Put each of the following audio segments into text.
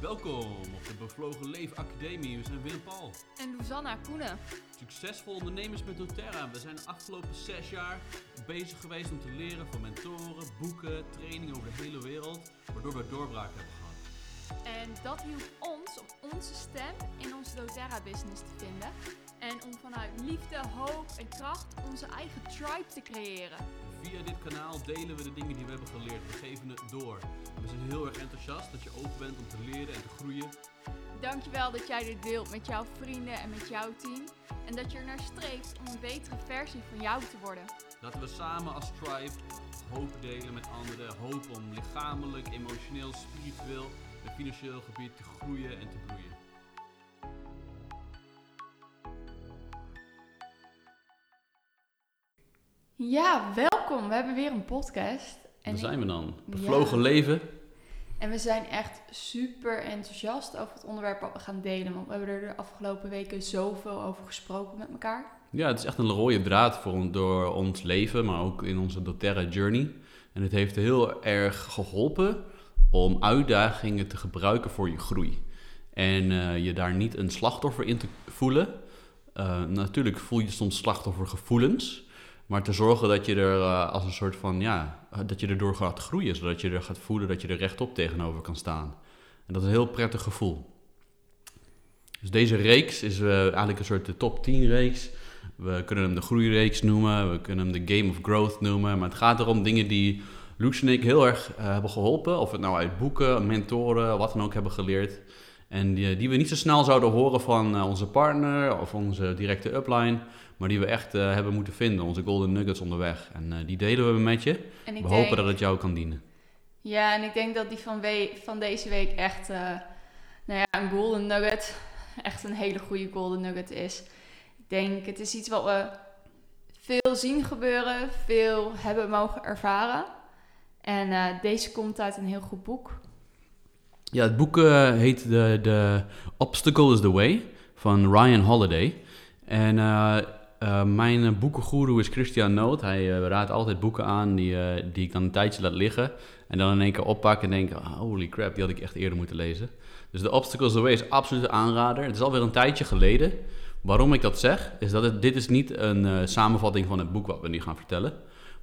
Welkom op de Bevlogen Leef Academie. We zijn Willem Paul. En Luzanna Koenen. Succesvol ondernemers met doTERRA. We zijn de afgelopen zes jaar bezig geweest om te leren van mentoren, boeken, trainingen over de hele wereld. Waardoor we doorbraak hebben gehad. En dat hielp ons om onze stem in onze doTERRA business te vinden. En om vanuit liefde, hoop en kracht onze eigen tribe te creëren. Via dit kanaal delen we de dingen die we hebben geleerd. We geven het door. We zijn heel erg enthousiast dat je open bent om te leren en te groeien. Dankjewel dat jij dit deelt met jouw vrienden en met jouw team. En dat je er naar streeft om een betere versie van jou te worden. Laten we samen als tribe hoop delen met anderen. Hoop om lichamelijk, emotioneel, spiritueel en financieel gebied te groeien en te bloeien. Ja, welkom. We hebben weer een podcast. En Daar zijn we dan. Ja. Bevlogen leven. En we zijn echt super enthousiast over het onderwerp wat we gaan delen. Want we hebben er de afgelopen weken zoveel over gesproken met elkaar. Ja, het is echt een rode draad voor, door ons leven, maar ook in onze doTERRA journey. En het heeft heel erg geholpen om uitdagingen te gebruiken voor je groei. En eh, je daar niet een slachtoffer in te voelen. Eh, natuurlijk voel je soms slachtoffergevoelens. Maar te zorgen dat je er eh, als een soort van, ja, eh, dat je erdoor gaat groeien. Zodat je er gaat voelen dat je er rechtop tegenover kan staan. En dat is een heel prettig gevoel. Dus deze reeks is eh, eigenlijk een soort de top 10 reeks. We kunnen hem de groeireeks noemen, we kunnen hem de Game of Growth noemen. Maar het gaat erom dingen die Luce en ik heel erg hebben geholpen. Of het nou uit boeken, mentoren, wat dan ook hebben geleerd. En die, die we niet zo snel zouden horen van onze partner of onze directe upline. Maar die we echt eh, hebben moeten vinden, onze golden nuggets onderweg. En eh, die delen we met je. En We denk, hopen dat het jou kan dienen. Ja, en ik denk dat die van, we- van deze week echt eh, nou ja, een golden nugget, echt een hele goede golden nugget is. Ik denk, het is iets wat we veel zien gebeuren, veel hebben mogen ervaren. En deze komt uit een heel goed boek. Ja, het boek heet de, de Obstacle is the Way van Ryan Holiday. En eh, mijn boekengoeroe is Christian Noot. Hij eh, raadt altijd boeken aan die, eh, die ik dan een tijdje laat liggen. En dan in één keer oppak en denk, ah, holy crap, die had ik echt eerder moeten lezen. Dus the Way is absoluut een aanrader. Het is alweer een tijdje geleden. Waarom ik dat zeg, is dat het, dit is niet een eh, samenvatting van het boek wat we nu gaan vertellen.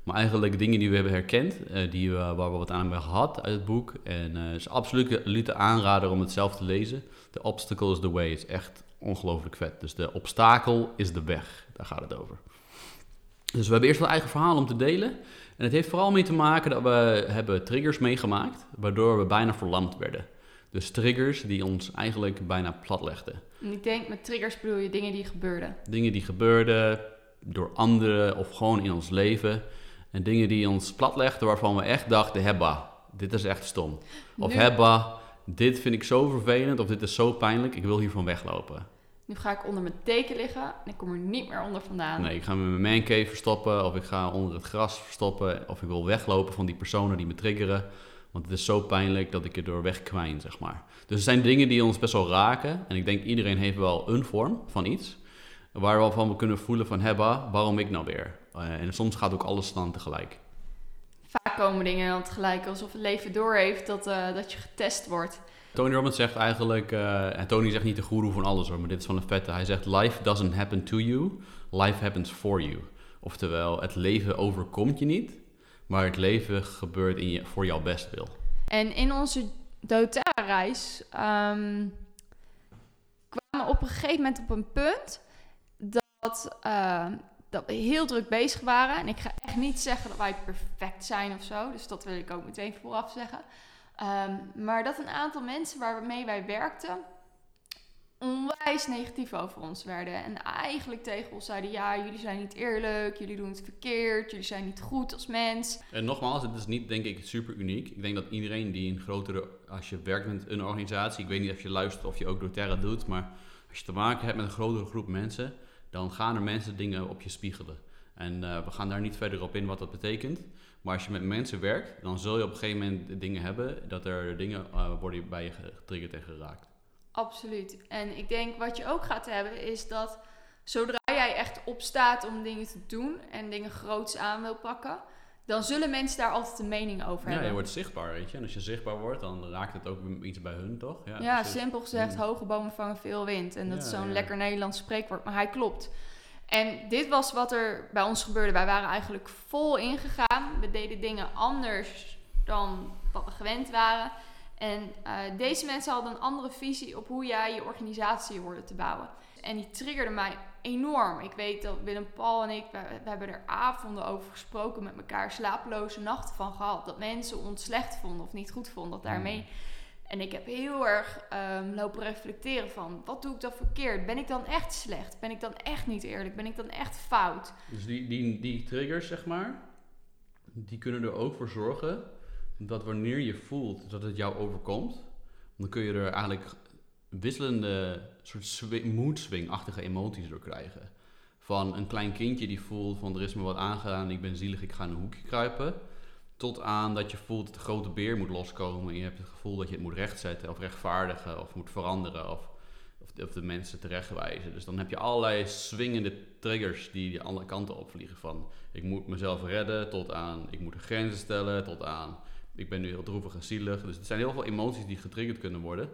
Maar eigenlijk dingen die we hebben herkend, eh, die waar we wat aan hebben gehad uit het boek. En eh, het is absoluut een aanrader om het zelf te lezen. The Obstacle is the Way is echt ongelooflijk vet. Dus de obstakel is de weg, daar gaat het over. Dus we hebben eerst wel eigen verhaal om te delen. En het heeft vooral mee te maken dat we hebben triggers meegemaakt, waardoor we bijna verlamd werden. Dus triggers die ons eigenlijk bijna platlegden. En ik denk, met triggers bedoel je dingen die gebeurden. Dingen die gebeurden door anderen of gewoon in ons leven. En dingen die ons platlegden waarvan we echt dachten, hebba, dit is echt stom. Of Nu- hebba, dit vind ik zo vervelend of dit is zo pijnlijk, ik wil hiervan weglopen. Nu ga ik onder mijn teken liggen en ik kom er niet meer onder vandaan. Nee, ik ga me in mijn mancave verstoppen of ik ga onder het gras verstoppen. Of ik wil weglopen van die personen die me triggeren. Want het is zo pijnlijk dat ik erdoor wegkwijn, zeg maar. Dus er zijn dingen die ons best wel raken. En ik denk iedereen heeft wel een vorm van iets. Waar we van we kunnen voelen van, hebba, waarom ik nou weer? Eh, en soms gaat ook alles dan tegelijk. Komen dingen dan tegelijk alsof het leven door heeft dat, eh, dat je getest wordt. Tony Robbins zegt eigenlijk, eh, en Tony zegt niet de goeroe van alles hoor, maar dit is van een vette. Hij zegt, life doesn't happen to you, life happens for you. Oftewel, het leven overkomt je niet, maar het leven gebeurt in je, voor jouw bestwil. En in onze doTERRA-reis ehm, kwamen we op een gegeven moment op een punt dat, eh, dat we heel druk bezig waren. En ik ga echt niet zeggen dat wij perfect zijn of zo, dus dat wil ik ook meteen vooraf zeggen. Ehm, maar dat een aantal mensen waarmee wij werkten onwijs negatief over ons werden. En eigenlijk tegen ons zeiden, ja, jullie zijn niet eerlijk, jullie doen het verkeerd, jullie zijn niet goed als mens. En nogmaals, het is niet denk ik super uniek. Ik denk dat iedereen die een grotere, als je werkt met een organisatie, ik weet niet of je luistert of je ook doTERRA doet, maar als je te maken hebt met een grotere groep mensen, dan gaan er mensen dingen op je spiegelen. En eh, we gaan daar niet verder op in wat dat betekent. Maar als je met mensen werkt, dan zul je op een gegeven moment dingen hebben dat er dingen eh, worden bij je getriggerd en geraakt. Absoluut. En ik denk wat je ook gaat hebben is dat zodra jij echt opstaat om dingen te doen en dingen groots aan wil pakken, dan zullen mensen daar altijd een mening over Ja, hebben. je wordt zichtbaar, weet je. En als je zichtbaar wordt, dan raakt het ook iets bij hun, toch? Ja, precies. simpel gezegd, Mm. hoge bomen vangen veel wind. En dat Ja, is zo'n ja. lekker Nederlands spreekwoord, maar hij klopt. En dit was wat er bij ons gebeurde. Wij waren eigenlijk vol ingegaan. We deden dingen anders dan wat we gewend waren. En eh, deze mensen hadden een andere visie op hoe jij je organisatie hoorde te bouwen. En die triggerde mij enorm. Ik weet dat Willem Paul en ik, we, we hebben er avonden over gesproken met elkaar, slapeloze nachten van gehad. Dat mensen ons slecht vonden of niet goed vonden. Dat daarmee en ik heb heel erg ehm, lopen reflecteren van, wat doe ik dan verkeerd? Ben ik dan echt slecht? Ben ik dan echt niet eerlijk? Ben ik dan echt fout? Dus die, die, die triggers, zeg maar, die kunnen er ook voor zorgen dat wanneer je voelt dat het jou overkomt, dan kun je er eigenlijk wisselende soort swi- mood swing-achtige emoties door krijgen. Van een klein kindje die voelt van er is me wat aangedaan, ik ben zielig, ik ga in een hoekje kruipen. Tot aan dat je voelt dat de grote beer moet loskomen en je hebt het gevoel dat je het moet rechtzetten of rechtvaardigen of moet veranderen of, of, de, of de mensen terechtwijzen. Dus dan heb je allerlei swingende triggers die die alle kanten opvliegen. Van ik moet mezelf redden tot aan ik moet er grenzen stellen tot aan ik ben nu heel droevig en zielig. Dus er zijn heel veel emoties die getriggerd kunnen worden.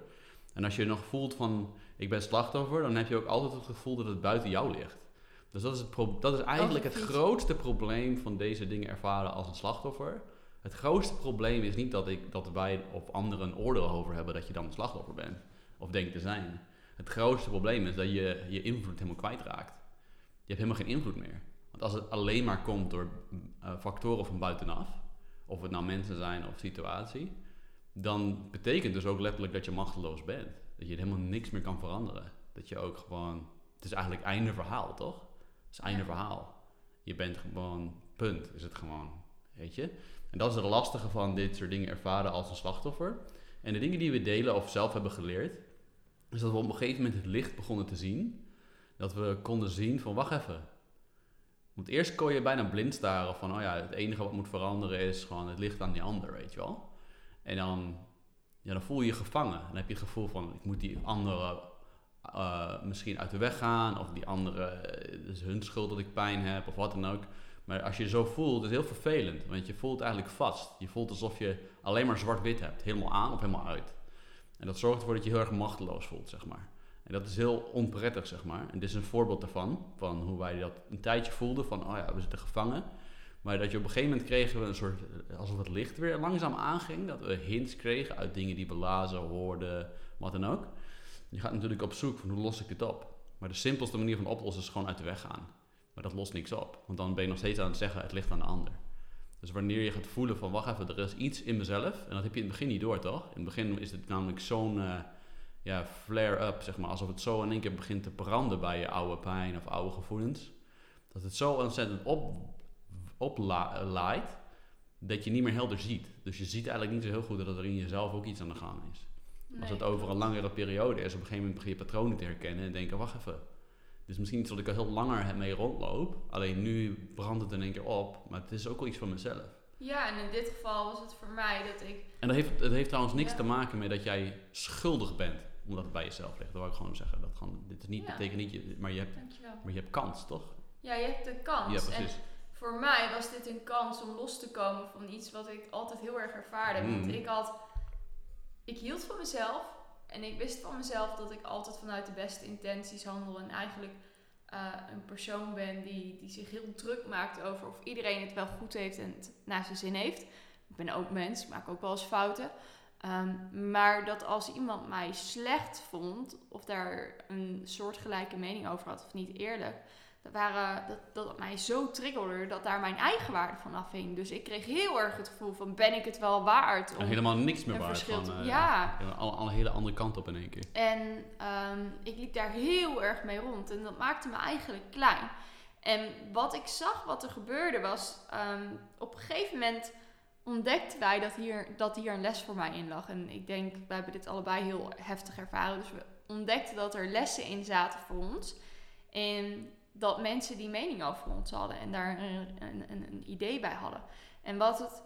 En als je nog voelt van ik ben slachtoffer, dan heb je ook altijd het gevoel dat het buiten jou ligt. Dus dat is, het dat is eigenlijk het fiets. grootste probleem van deze dingen ervaren als een slachtoffer. Het grootste probleem is niet dat, ik, dat wij of anderen een oordeel over hebben dat je dan een slachtoffer bent. Of denkt te zijn. Het grootste probleem is dat je je invloed helemaal kwijtraakt. Je hebt helemaal geen invloed meer. Want als het alleen maar komt door eh, factoren van buitenaf, of het nou mensen zijn of situatie, dan betekent dus ook letterlijk dat je machteloos bent. Dat je helemaal niks meer kan veranderen. Dat je ook gewoon, het is eigenlijk einde verhaal, toch? Het is einde verhaal. Je bent gewoon, punt, is het gewoon, weet je? En dat is het lastige van dit soort dingen ervaren als een slachtoffer. En de dingen die we delen of zelf hebben geleerd, is dat we op een gegeven moment het licht begonnen te zien. Dat we konden zien van, wacht even. Want eerst kon je bijna blind staren van, oh ja, het enige wat moet veranderen is gewoon het licht aan die ander, weet je wel. En dan, ja, dan voel je je gevangen. Dan heb je het gevoel van, ik moet die andere eh, misschien uit de weg gaan. Of die andere, eh, het is hun schuld dat ik pijn heb of wat dan ook. Maar als je je zo voelt, is het heel vervelend. Want je voelt eigenlijk vast. Je voelt alsof je alleen maar zwart-wit hebt. Helemaal aan of helemaal uit. En dat zorgt ervoor dat je heel erg machteloos voelt, zeg maar. En dat is heel onprettig, zeg maar. En dit is een voorbeeld daarvan. Van hoe wij dat een tijdje voelden. Van, oh ja, we zitten gevangen. Maar dat je op een gegeven moment kregen we een soort... Alsof het licht weer langzaam aanging. Dat we hints kregen uit dingen die we lazen, hoorden, wat dan ook. Je gaat natuurlijk op zoek van hoe los ik dit op. Maar de simpelste manier van oplossen is gewoon uit de weg gaan. Maar dat lost niks op. Want dan ben je nog steeds aan het zeggen, het ligt aan de ander. Dus wanneer je gaat voelen van, wacht even, er is iets in mezelf. En dat heb je in het begin niet door, toch? In het begin is het namelijk zo'n eh, ja, flare-up, zeg maar. Alsof het zo in één keer begint te branden bij je oude pijn of oude gevoelens. Dat het zo ontzettend op, oplaait, dat je niet meer helder ziet. Dus je ziet eigenlijk niet zo heel goed dat er in jezelf ook iets aan de gang is. Als het over een langere periode is, op een gegeven moment begin je patronen te herkennen en denken, wacht even. Dit is misschien iets wat ik al heel langer mee rondloop. Alleen nu brandt het in één keer op. Maar het is ook wel iets van mezelf. Ja, en in dit geval was het voor mij dat ik... En dat heeft, het heeft trouwens niks Ja. te maken met dat jij schuldig bent. Omdat het bij jezelf ligt. Dat wil ik gewoon zeggen. Dat gewoon, dit is niet, Ja. betekent niet, maar je, hebt, Dankjewel. maar je hebt kans, toch? Ja, je hebt de kans. Ja, precies. En voor mij was dit een kans om los te komen van iets wat ik altijd heel erg ervaarde. Want Mm. ik had... Ik hield van mezelf. En ik wist van mezelf dat ik altijd vanuit de beste intenties handel. En eigenlijk eh, een persoon ben die, die zich heel druk maakt over of iedereen het wel goed heeft en het naar zijn zin heeft. Ik ben ook mens, ik maak ook wel eens fouten. Ehm, maar dat als iemand mij slecht vond, of daar een soortgelijke mening over had, of niet eerlijk, dat, waren, dat, dat het mij zo triggerde dat daar mijn eigen waarde van afhing. Dus ik kreeg heel erg het gevoel van, ben ik het wel waard? En helemaal niks meer waard. Van, te- eh, ja. Al, al een hele andere kant op in één keer. En ehm, ik liep daar heel erg mee rond. En dat maakte me eigenlijk klein. En wat ik zag, wat er gebeurde, was... ehm, op een gegeven moment ontdekten wij dat hier, dat hier een les voor mij in lag. En ik denk, wij hebben dit allebei heel heftig ervaren. Dus we ontdekten dat er lessen in zaten voor ons. En dat mensen die mening over ons hadden. En daar een, een, een, idee bij hadden. En wat het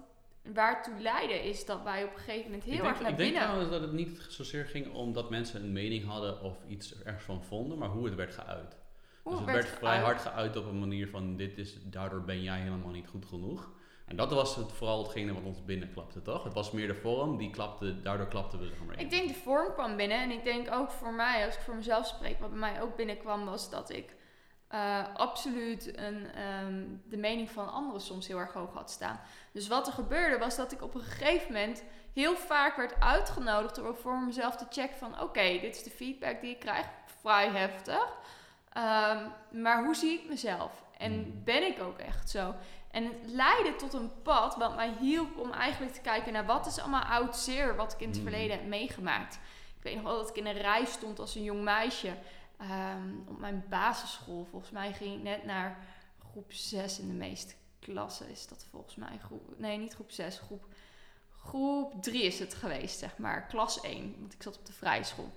waartoe leidde, is dat wij op een gegeven moment heel denk, erg naar ik denk binnen... trouwens dat het niet zozeer ging om dat mensen een mening hadden of iets ergens van vonden, maar hoe het werd geuit. Hoe dus het werd werd vrij hard geuit op een manier van dit is, daardoor ben jij helemaal niet goed genoeg. En dat was het, vooral hetgene wat ons binnenklapte, toch? Het was meer de vorm, die klapte, daardoor klapten we er maar in. Ik denk de vorm kwam binnen. En ik denk ook voor mij, als ik voor mezelf spreek, wat bij mij ook binnenkwam, was dat ik uh, absoluut een, ehm, de mening van anderen soms heel erg hoog had staan. Dus wat er gebeurde was dat ik op een gegeven moment heel vaak werd uitgenodigd om voor mezelf te checken van oké, dit is de feedback die ik krijg, vrij heftig. Um, maar hoe zie ik mezelf? En hmm. ben ik ook echt zo? En het leidde tot een pad wat mij hielp om eigenlijk te kijken naar wat is allemaal oud zeer wat ik in het hmm. verleden heb meegemaakt. Ik weet nog wel dat ik in een rij stond als een jong meisje um, op mijn basisschool. Volgens mij ging ik net naar groep 6 in de meeste klassen. Is dat volgens mij groep. Nee, niet groep 6, groep, groep 3 is het geweest, zeg maar. Klas 1, want ik zat op de vrijschool.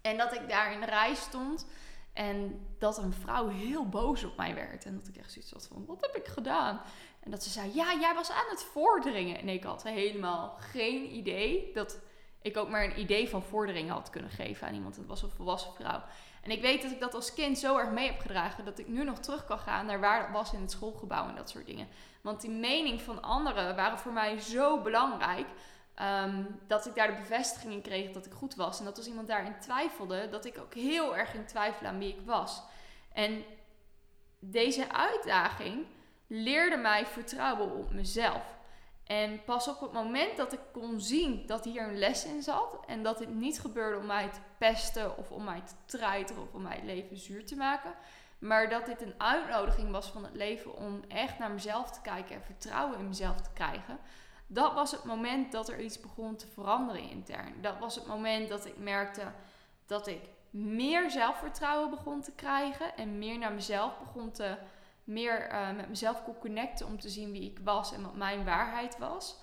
En dat ik daar in de rij stond. En dat een vrouw heel boos op mij werd. En dat ik echt zoiets had van, wat heb ik gedaan? En dat ze zei, ja, jij was aan het vorderingen. En ik had helemaal geen idee dat ik ook maar een idee van vorderingen had kunnen geven aan iemand. Het was een volwassen vrouw. En ik weet dat ik dat als kind zo erg mee heb gedragen dat ik nu nog terug kan gaan naar waar het was in het schoolgebouw en dat soort dingen. Want die mening van anderen waren voor mij zo belangrijk. Ehm, dat ik daar de bevestiging in kreeg dat ik goed was. En dat als iemand daarin twijfelde, dat ik ook heel erg in twijfel aan wie ik was. En deze uitdaging leerde mij vertrouwen op mezelf. En pas op het moment dat ik kon zien dat hier een les in zat en dat dit niet gebeurde om mij te pesten of om mij te treiteren of om mij het leven zuur te maken, maar dat dit een uitnodiging was van het leven om echt naar mezelf te kijken en vertrouwen in mezelf te krijgen. Dat was het moment dat er iets begon te veranderen intern. Dat was het moment dat ik merkte dat ik meer zelfvertrouwen begon te krijgen en meer naar mezelf begon te meer uh, met mezelf kon connecten om te zien wie ik was en wat mijn waarheid was,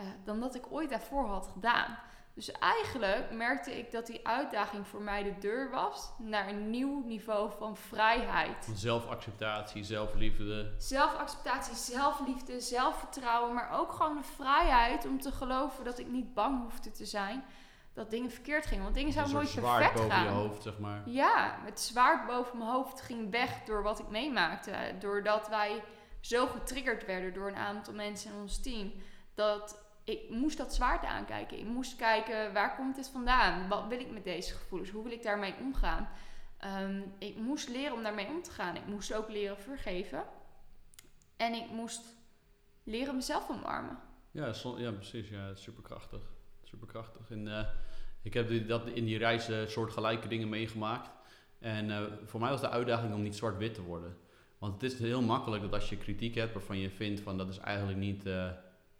uh, dan dat ik ooit daarvoor had gedaan. Dus eigenlijk merkte ik dat die uitdaging voor mij de deur was naar een nieuw niveau van vrijheid. Zelfacceptatie, zelfliefde. Zelfacceptatie, zelfliefde, zelfvertrouwen, maar ook gewoon de vrijheid om te geloven dat ik niet bang hoefde te zijn dat dingen verkeerd gingen. Want dingen zouden nooit perfect gaan. boven je hoofd, zeg maar. Ja, het zwaard boven mijn hoofd ging weg door wat ik meemaakte. Doordat wij zo getriggerd werden door een aantal mensen in ons team. Dat ik moest dat zwaard aankijken. Ik moest kijken, waar komt dit vandaan? Wat wil ik met deze gevoelens? Hoe wil ik daarmee omgaan? Ehm, ik moest leren om daarmee om te gaan. Ik moest ook leren vergeven. En ik moest leren mezelf omarmen. Ja, ja precies. Ja, superkrachtig superkrachtig. En uh, ik heb dat in die reis uh, soortgelijke dingen meegemaakt. En uh, voor mij was de uitdaging om niet zwart-wit te worden. Want het is heel makkelijk dat als je kritiek hebt waarvan je vindt van dat is eigenlijk niet,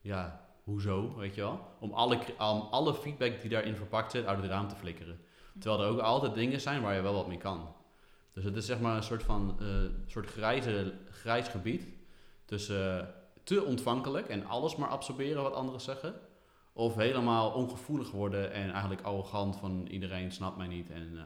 ja, hoezo, weet je wel. Om alle, om alle feedback die daarin verpakt zit uit het raam te flikkeren. Terwijl er ook altijd dingen zijn waar je wel wat mee kan. Dus het is zeg maar een soort van soort grijze, grijs gebied tussen te ontvankelijk en alles maar absorberen wat anderen zeggen. Of helemaal ongevoelig worden en eigenlijk arrogant van iedereen snapt mij niet en uh,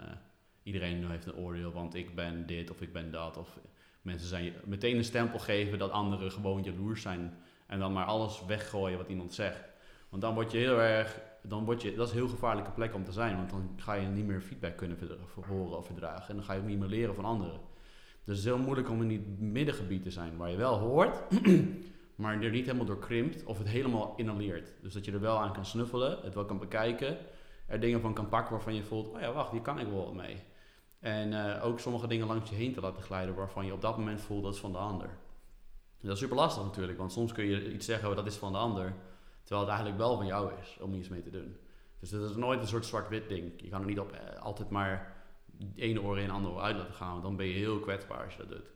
iedereen heeft een oordeel, want ik ben dit of ik ben dat. Of mensen zijn meteen een stempel geven dat anderen gewoon jaloers zijn en dan maar alles weggooien wat iemand zegt. Want dan word je heel erg, dan word je, dat is een heel gevaarlijke plek om te zijn, want dan ga je niet meer feedback kunnen horen of verdragen en dan ga je ook niet meer leren van anderen. Dus het is heel moeilijk om in die middengebied te zijn waar je wel hoort, maar er niet helemaal door krimpt of het helemaal inhaleert. Dus dat je er wel aan kan snuffelen, het wel kan bekijken, er dingen van kan pakken waarvan je voelt, oh ja, wacht, hier kan ik wel mee. En uh, ook sommige dingen langs je heen te laten glijden waarvan je op dat moment voelt dat is van de ander. dat is super lastig natuurlijk, want soms kun je iets zeggen, oh, dat is van de ander, terwijl het eigenlijk wel van jou is om iets mee te doen. Dus dat is nooit een soort zwart-wit ding. Je kan er niet op eh, altijd maar ene oor in, andere oor uit laten gaan, want dan ben je heel kwetsbaar als je dat doet.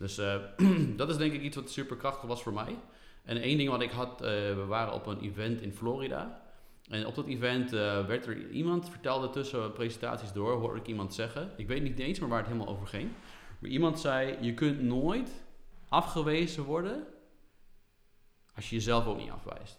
Dus uh, dat is denk ik iets wat super krachtig was voor mij. En één ding wat ik had, uh, we waren op een event in Florida. En op dat event uh, werd er iemand, vertelde tussen presentaties door, hoorde ik iemand zeggen. Ik weet niet eens meer waar het helemaal over ging. Maar iemand zei, je kunt nooit afgewezen worden als je jezelf ook niet afwijst.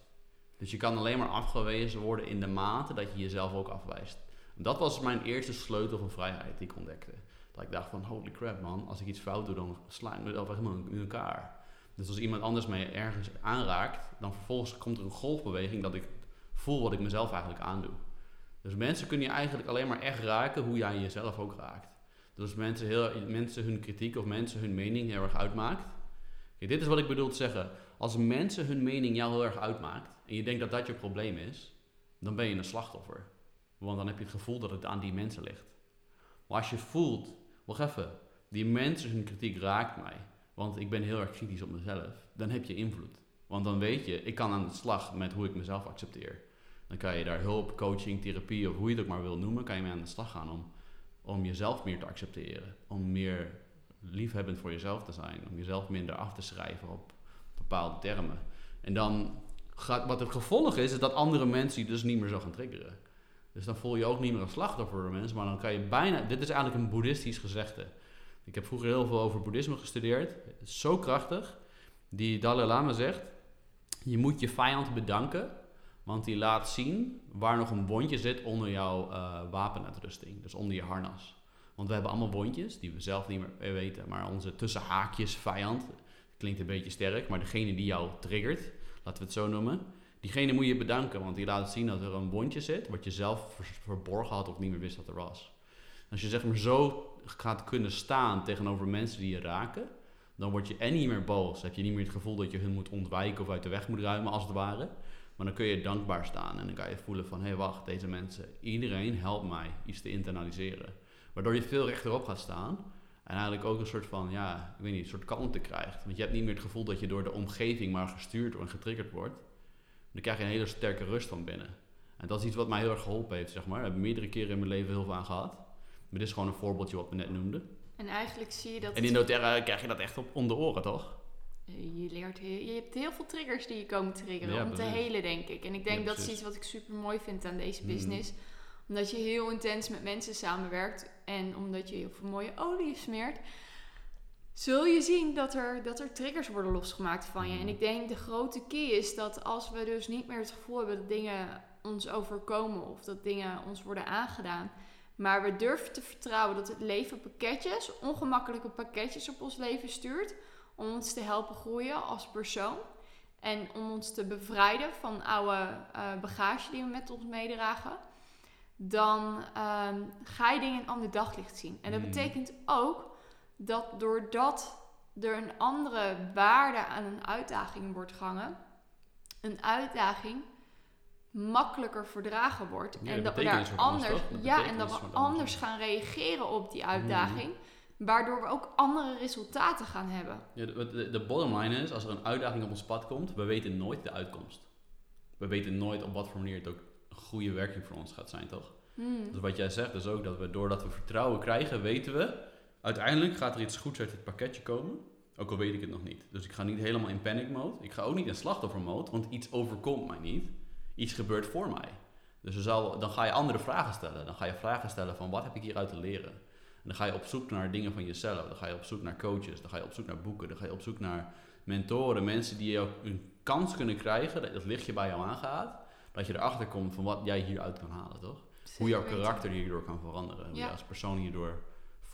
Dus je kan alleen maar afgewezen worden in de mate dat je jezelf ook afwijst. dat was mijn eerste sleutel van vrijheid die ik ontdekte. Dat ik dacht van, holy crap man, als ik iets fout doe, dan sla ik mezelf helemaal in elkaar. Dus als iemand anders mij ergens aanraakt, dan vervolgens komt er een golfbeweging dat ik voel wat ik mezelf eigenlijk aandoe. Dus mensen kunnen je eigenlijk alleen maar echt raken hoe jij jezelf ook raakt. Dus mensen, heel, mensen hun kritiek of mensen hun mening heel erg uitmaakt, dit is wat ik bedoel te zeggen. Als mensen hun mening jou heel erg uitmaakt en je denkt dat dat je probleem is, dan ben je een slachtoffer. Want dan heb je het gevoel dat het aan die mensen ligt. Maar als je voelt, wacht even, die mensen hun kritiek raakt mij, want ik ben heel erg kritisch op mezelf, dan heb je invloed. Want dan weet je, ik kan aan de slag met hoe ik mezelf accepteer. Dan kan je daar hulp, coaching, therapie of hoe je het ook maar wil noemen, kan je mee aan de slag gaan om, om jezelf meer te accepteren. Om meer liefhebbend voor jezelf te zijn. Om jezelf minder af te schrijven op bepaalde termen. En dan gaat, wat het gevolg is, is dat andere mensen dus niet meer zo gaan triggeren. Dus dan voel je ook niet meer een slachtoffer mensen, maar dan kan je bijna... Dit is eigenlijk een boeddhistisch gezegde. Ik heb vroeger heel veel over boeddhisme gestudeerd. Zo krachtig. Die Dalai Lama zegt, je moet je vijand bedanken, want die laat zien waar nog een wondje zit onder jouw uh, wapenuitrusting. Dus onder je harnas. Want we hebben allemaal wondjes die we zelf niet meer weten. Maar onze tussenhaakjes vijand, klinkt een beetje sterk, maar degene die jou triggert, laten we het zo noemen. Diegene moet je bedanken, want die laat zien dat er een wondje zit, wat je zelf verborgen had of niet meer wist dat er was. Als je zeg maar zo gaat kunnen staan tegenover mensen die je raken, dan word je en niet meer boos. Heb je niet meer het gevoel dat je hun moet ontwijken of uit de weg moet ruimen, als het ware. Maar dan kun je dankbaar staan en dan kan je voelen van, hé hey, wacht, deze mensen, iedereen helpt mij iets te internaliseren. Waardoor je veel rechterop gaat staan en eigenlijk ook een soort van, ja, ik weet niet, een soort kalmte krijgt. Want je hebt niet meer het gevoel dat je door de omgeving maar gestuurd en getriggerd wordt. Dan krijg je een hele sterke rust van binnen. En dat is iets wat mij heel erg geholpen heeft, zeg maar. Ik heb meerdere keren in mijn leven heel veel aan gehad. Maar dit is gewoon een voorbeeldje wat we net noemden. En eigenlijk zie je dat... En in doTERRA krijg je dat echt op om de oren, toch? Je leert, je hebt heel veel triggers die je komen triggeren om te helen, denk ik. En ik denk dat is iets wat ik super mooi vind aan deze mhm. business. Omdat je heel intens met mensen samenwerkt en omdat je heel veel mooie olie smeert, zul je zien dat er, dat er triggers worden losgemaakt van je. En mhm. ik denk de grote key is dat als we dus niet meer het gevoel hebben dat dingen ons overkomen of dat dingen ons worden aangedaan, maar we durven te vertrouwen dat het leven pakketjes, ongemakkelijke pakketjes op ons leven stuurt om ons te helpen groeien als persoon. En om ons te bevrijden van oude uh, bagage die we met ons meedragen. Dan ehm, ga je dingen een ander daglicht zien. En dat hmm. betekent ook dat doordat er een andere waarde aan een uitdaging wordt gehangen, een uitdaging makkelijker verdragen wordt. en dat we daar anders, ja, en dat we anders gaan reageren op die uitdaging. Mhm. Waardoor we ook andere resultaten gaan hebben. Ja, de, de, bottom line is, als er een uitdaging op ons pad komt, we weten nooit de uitkomst. We weten nooit op wat voor manier het ook een goede werking voor ons gaat zijn, toch? Hmm. Dus wat jij zegt is ook dat we doordat we vertrouwen krijgen, weten we, uiteindelijk gaat er iets goeds uit het pakketje komen. Ook al weet ik het nog niet. Dus ik ga niet helemaal in panic mode. Ik ga ook niet in slachtoffer mode, want iets overkomt mij niet iets gebeurt voor mij. Dus zal, dan ga je andere vragen stellen. Dan ga je vragen stellen van wat heb ik hieruit te leren? En dan ga je op zoek naar dingen van jezelf. Dan ga je op zoek naar coaches. Dan ga je op zoek naar boeken. Dan ga je op zoek naar mentoren. Mensen die jou een kans kunnen krijgen. Dat het lichtje bij jou aangaat. Dat je erachter komt van wat jij hieruit kan halen, toch? Hoe jouw karakter hierdoor kan veranderen. Hoe je als persoon hierdoor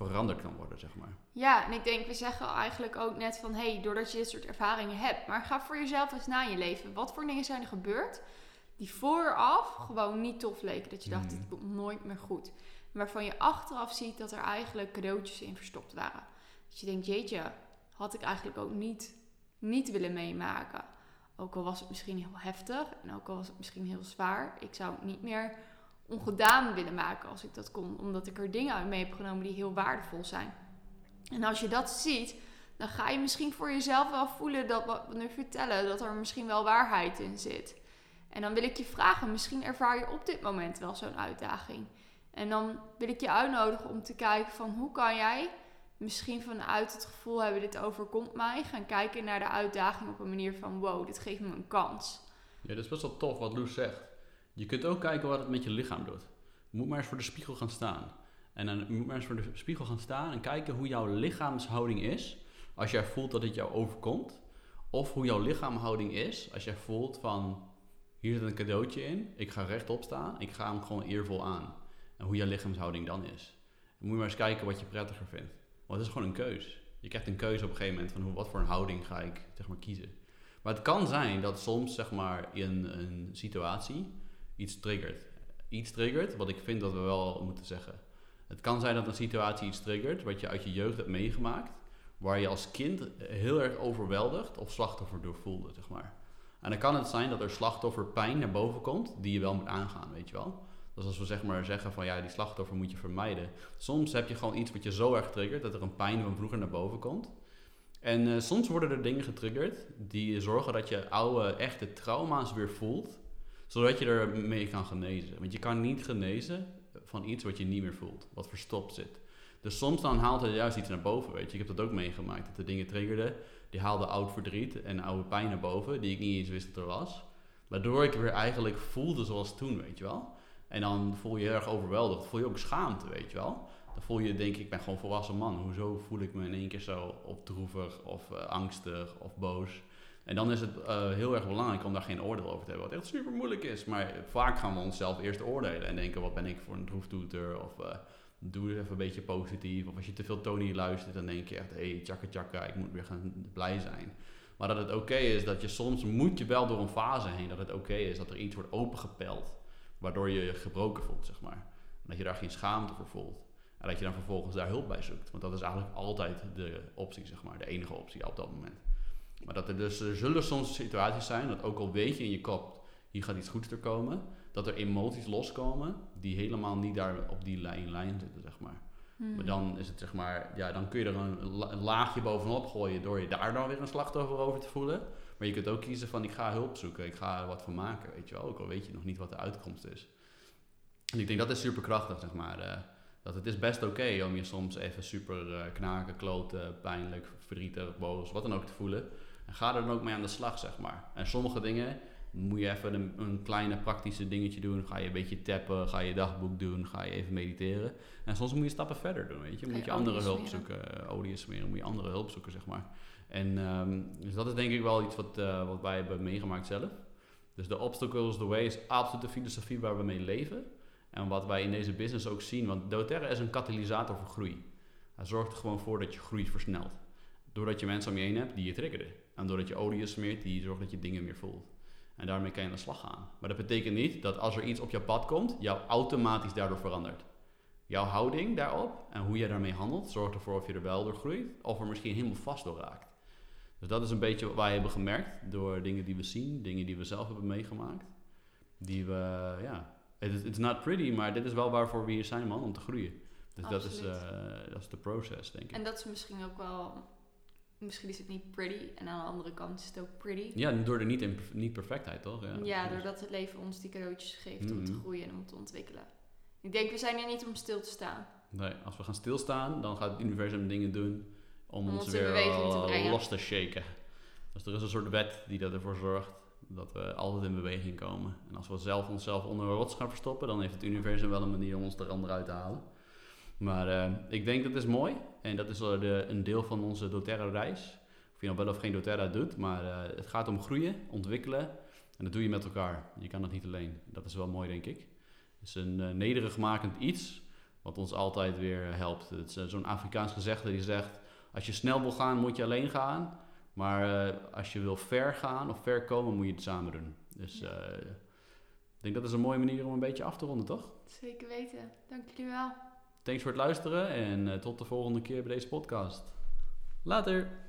veranderd kan worden, zeg maar. Ja, en ik denk, we zeggen eigenlijk ook net van... hé, hey, doordat je dit soort ervaringen hebt... maar ga voor jezelf eens na in je leven. Wat voor dingen zijn er gebeurd die vooraf gewoon niet tof leken. Dat je dacht, dit komt nooit meer goed. Waarvan je achteraf ziet dat er eigenlijk cadeautjes in verstopt waren. Dat je denkt, jeetje, had ik eigenlijk ook niet, niet willen meemaken. Ook al was het misschien heel heftig en ook al was het misschien heel zwaar. Ik zou het niet meer ongedaan willen maken als ik dat kon. Omdat ik er dingen uit mee heb genomen die heel waardevol zijn. En als je dat ziet, dan ga je misschien voor jezelf wel voelen dat wat we nu vertellen, dat er misschien wel waarheid in zit. En dan wil ik je vragen, misschien ervaar je op dit moment wel zo'n uitdaging. En dan wil ik je uitnodigen om te kijken van hoe kan jij misschien vanuit het gevoel hebben dit overkomt mij, gaan kijken naar de uitdaging op een manier van wow, dit geeft me een kans. Ja, dat is best wel tof wat Loes zegt. Je kunt ook kijken wat het met je lichaam doet. Moet maar eens voor de spiegel gaan staan. En dan moet maar eens voor de spiegel gaan staan en kijken hoe jouw lichaamshouding is als jij voelt dat het jou overkomt. Of hoe jouw lichaamhouding is als jij voelt van hier zit een cadeautje in. Ik ga rechtop staan. Ik ga hem gewoon eervol aan. En hoe je lichaamshouding dan is. Moet je maar eens kijken wat je prettiger vindt. Want het is gewoon een keus. Je krijgt een keuze op een gegeven moment van hoe, wat voor een houding ga ik zeg maar, kiezen. Maar het kan zijn dat soms zeg maar, in een situatie iets triggert. Iets triggert, wat ik vind dat we wel moeten zeggen. Het kan zijn dat een situatie iets triggert wat je uit je jeugd hebt meegemaakt, waar je als kind heel erg overweldigd of slachtoffer door voelde, zeg maar. En dan kan het zijn dat er slachtofferpijn naar boven komt, die je wel moet aangaan, weet je wel. Dus als we zeg maar zeggen van ja, die slachtoffer moet je vermijden. Soms heb je gewoon iets wat je zo erg triggert dat er een pijn van vroeger naar boven komt. En eh, soms worden er dingen getriggerd die zorgen dat je oude, echte trauma's weer voelt, zodat je ermee kan genezen. Want je kan niet genezen van iets wat je niet meer voelt, wat verstopt zit. Dus soms dan haalt er juist iets naar boven, weet je. Ik heb dat ook meegemaakt, dat de dingen triggerden. Die haalden oud verdriet en oude pijn naar boven, die ik niet eens wist dat er was. Waardoor ik weer eigenlijk voelde zoals toen, weet je wel. En dan voel je je erg overweldigd, voel je ook schaamte, weet je wel. Dan voel je, denk ik, ik ben gewoon volwassen man. Hoezo voel ik me in één keer zo opdroevig of uh, angstig of boos? En dan is het uh, heel erg belangrijk om daar geen oordeel over te hebben, wat echt super moeilijk is. Maar vaak gaan we onszelf eerst oordelen en denken, wat ben ik voor een droeftoeter? Of uh, doe even een beetje positief. Of als je te veel Tony luistert, dan denk je echt, hé, hey, tjaka tjaka, ik moet weer gaan blij zijn. Maar dat het oké is, dat je soms moet je wel door een fase heen, dat het oké is dat er iets wordt opengepeld, waardoor je je gebroken voelt, zeg maar. Dat je daar geen schaamte voor voelt. En dat je dan vervolgens daar hulp bij zoekt. Want dat is eigenlijk altijd de optie, zeg maar, de enige optie op dat moment. Maar dat er dus, er zullen soms situaties zijn, dat ook al weet je in je kop, hier gaat iets goeds er komen, dat er emoties loskomen die helemaal niet daar op die lijn, lijn zitten, zeg maar. Hmm. Maar dan is het zeg maar, ja, dan kun je er een, een, laagje bovenop gooien door je daar dan weer een slachtoffer over te voelen. Maar je kunt ook kiezen van ik ga hulp zoeken, ik ga er wat van maken, weet je wel. Ook al weet je nog niet wat de uitkomst is. En ik denk dat is super krachtig, zeg maar. Uh, dat het is best oké om je soms even super uh, knaken, kloten, pijnlijk, verdrietig, boos, wat dan ook te voelen. En ga er dan ook mee aan de slag, zeg maar. En sommige dingen moet je even een, een kleine praktische dingetje doen. Ga je een beetje tappen, ga je dagboek doen, ga je even mediteren. En soms moet je stappen verder doen, weet je. Moet je, andere hulp zoeken, olie smeren, moet je andere hulp zoeken, zeg maar. En um, dus dat is denk ik wel iets wat, uh, wat wij hebben meegemaakt zelf. Dus de obstacles, the way is absoluut de filosofie waar we mee leven. En wat wij in deze business ook zien, want doTERRA is een katalysator voor groei. Hij zorgt er gewoon voor dat je groei versnelt. Doordat je mensen om je heen hebt die je triggeren. En doordat je olie smeert, die zorgt dat je dingen meer voelt. En daarmee kan je aan de slag gaan. Maar dat betekent niet dat als er iets op je pad komt, jou automatisch daardoor verandert. Jouw houding daarop en hoe je daarmee handelt, zorgt ervoor of je er wel door groeit of er misschien helemaal vast door raakt. Dus dat is een beetje wat wij hebben gemerkt door dingen die we zien, dingen die we zelf hebben meegemaakt. Die we, ja, it's, it's not pretty, maar dit is wel waarvoor we hier zijn, man, om te groeien. Dus dat is, uh, dat is de proces, denk ik. En dat is misschien ook wel misschien is het niet pretty en aan de andere kant is het ook pretty. Ja, door de niet, niet perfectheid, toch? Ja, ja doordat het leven ons die cadeautjes geeft om te groeien en om te ontwikkelen. Ik denk, we zijn er niet om stil te staan. Nee, als we gaan stilstaan, dan gaat het universum dingen doen om, om ons weer te los te shaken. Dus er is een soort wet die dat ervoor zorgt dat we altijd in beweging komen. En als we zelf onszelf onder een rots gaan verstoppen, dan heeft het universum wel een manier om ons er onderuit te halen. Maar uh, ik denk dat is mooi. En dat is de, een deel van onze doTERRA-reis. Of je nou wel of geen doTERRA doet, maar uh, het gaat om groeien, ontwikkelen. En dat doe je met elkaar. Je kan dat niet alleen. Dat is wel mooi, denk ik. Het is een uh, nederigmakend iets wat ons altijd weer helpt. Het is zo'n Afrikaans gezegde die zegt... als je snel wil gaan, moet je alleen gaan. Maar als je wil ver gaan of ver komen, moet je het samen doen. Dus ik denk dat is een mooie manier om een beetje af te ronden, toch? Zeker weten. Dank jullie wel. Thanks voor het luisteren en tot de volgende keer bij deze podcast. Later!